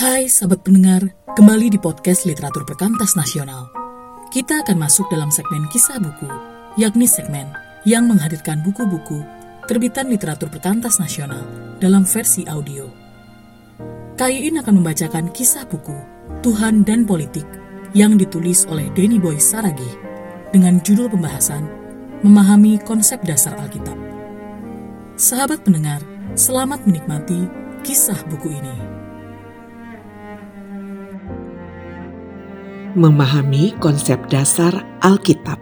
Hai sahabat pendengar, kembali di podcast Literatur Perkantas Nasional. Kita akan masuk dalam segmen kisah buku, yakni segmen yang menghadirkan buku-buku terbitan literatur perkantas nasional dalam versi audio. KIIN akan membacakan kisah buku Tuhan dan Politik yang ditulis oleh Denny Boy Saragi dengan judul pembahasan Memahami Konsep Dasar Alkitab. Sahabat pendengar, selamat menikmati kisah buku ini. Memahami konsep dasar Alkitab.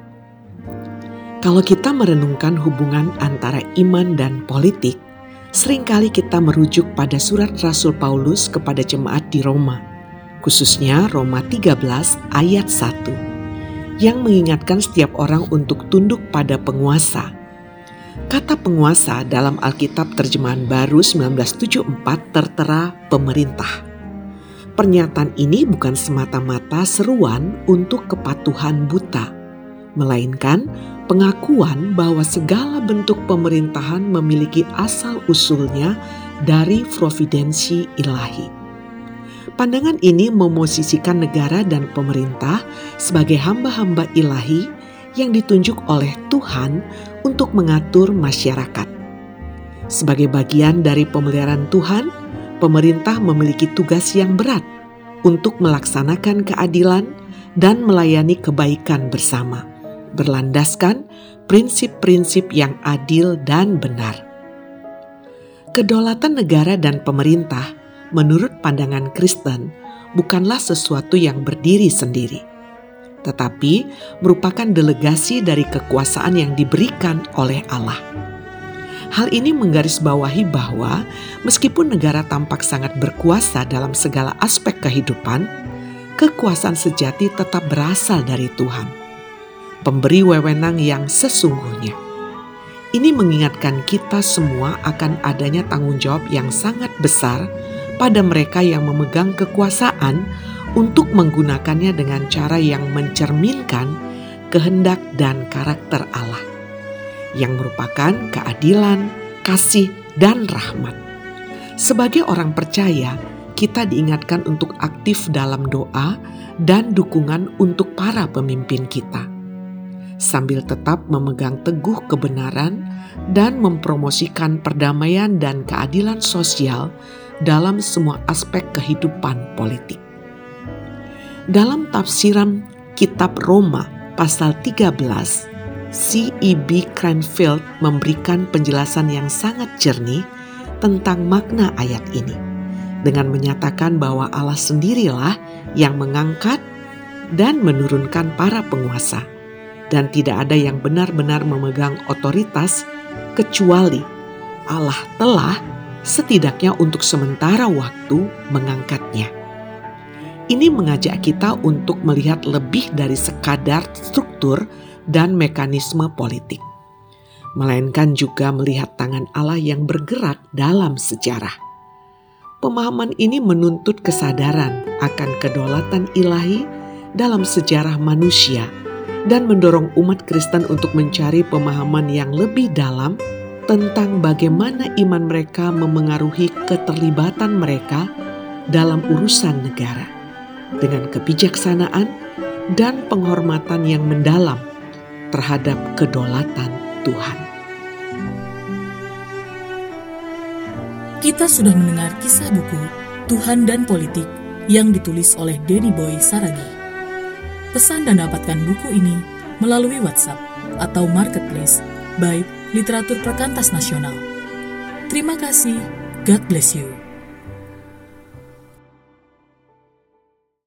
Kalau kita merenungkan hubungan antara iman dan politik, sering kali kita merujuk pada surat Rasul Paulus kepada jemaat di Roma, khususnya Roma 13 ayat 1, yang mengingatkan setiap orang untuk tunduk pada penguasa. Kata penguasa dalam Alkitab terjemahan baru 1974 tertera pemerintah. Pernyataan ini bukan semata-mata seruan untuk kepatuhan buta, melainkan pengakuan bahwa segala bentuk pemerintahan memiliki asal-usulnya dari providensi ilahi. Pandangan ini memosisikan negara dan pemerintah sebagai hamba-hamba ilahi yang ditunjuk oleh Tuhan untuk mengatur masyarakat. Sebagai bagian dari pemeliharaan Tuhan, pemerintah memiliki tugas yang berat untuk melaksanakan keadilan dan melayani kebaikan bersama, berlandaskan prinsip-prinsip yang adil dan benar. Kedaulatan negara dan pemerintah, menurut pandangan Kristen, bukanlah sesuatu yang berdiri sendiri, tetapi merupakan delegasi dari kekuasaan yang diberikan oleh Allah. Hal ini menggarisbawahi bahwa meskipun negara tampak sangat berkuasa dalam segala aspek kehidupan, kekuasaan sejati tetap berasal dari Tuhan, pemberi wewenang yang sesungguhnya. Ini mengingatkan kita semua akan adanya tanggung jawab yang sangat besar pada mereka yang memegang kekuasaan untuk menggunakannya dengan cara yang mencerminkan kehendak dan karakter Allah yang merupakan keadilan, kasih, dan rahmat. Sebagai orang percaya, kita diingatkan untuk aktif dalam doa dan dukungan untuk para pemimpin kita, sambil tetap memegang teguh kebenaran dan mempromosikan perdamaian dan keadilan sosial dalam semua aspek kehidupan politik. Dalam tafsiran Kitab Roma pasal 13 C.E.B. Cranfield memberikan penjelasan yang sangat jernih tentang makna ayat ini dengan menyatakan bahwa Allah sendirilah yang mengangkat dan menurunkan para penguasa dan tidak ada yang benar-benar memegang otoritas kecuali Allah telah setidaknya untuk sementara waktu mengangkatnya. Ini mengajak kita untuk melihat lebih dari sekadar struktur dan mekanisme politik, melainkan juga melihat tangan Allah yang bergerak dalam sejarah. Pemahaman ini menuntut kesadaran akan kedaulatan ilahi dalam sejarah manusia dan mendorong umat Kristen untuk mencari pemahaman yang lebih dalam tentang bagaimana iman mereka memengaruhi keterlibatan mereka dalam urusan negara dengan kebijaksanaan dan penghormatan yang mendalam terhadap kedaulatan Tuhan. Kita sudah mendengar kisah buku Tuhan dan Politik yang ditulis oleh Denny Boy Saragi. Pesan dan dapatkan buku ini melalui WhatsApp atau Marketplace by Literatur Perkantas Nasional. Terima kasih. God bless you.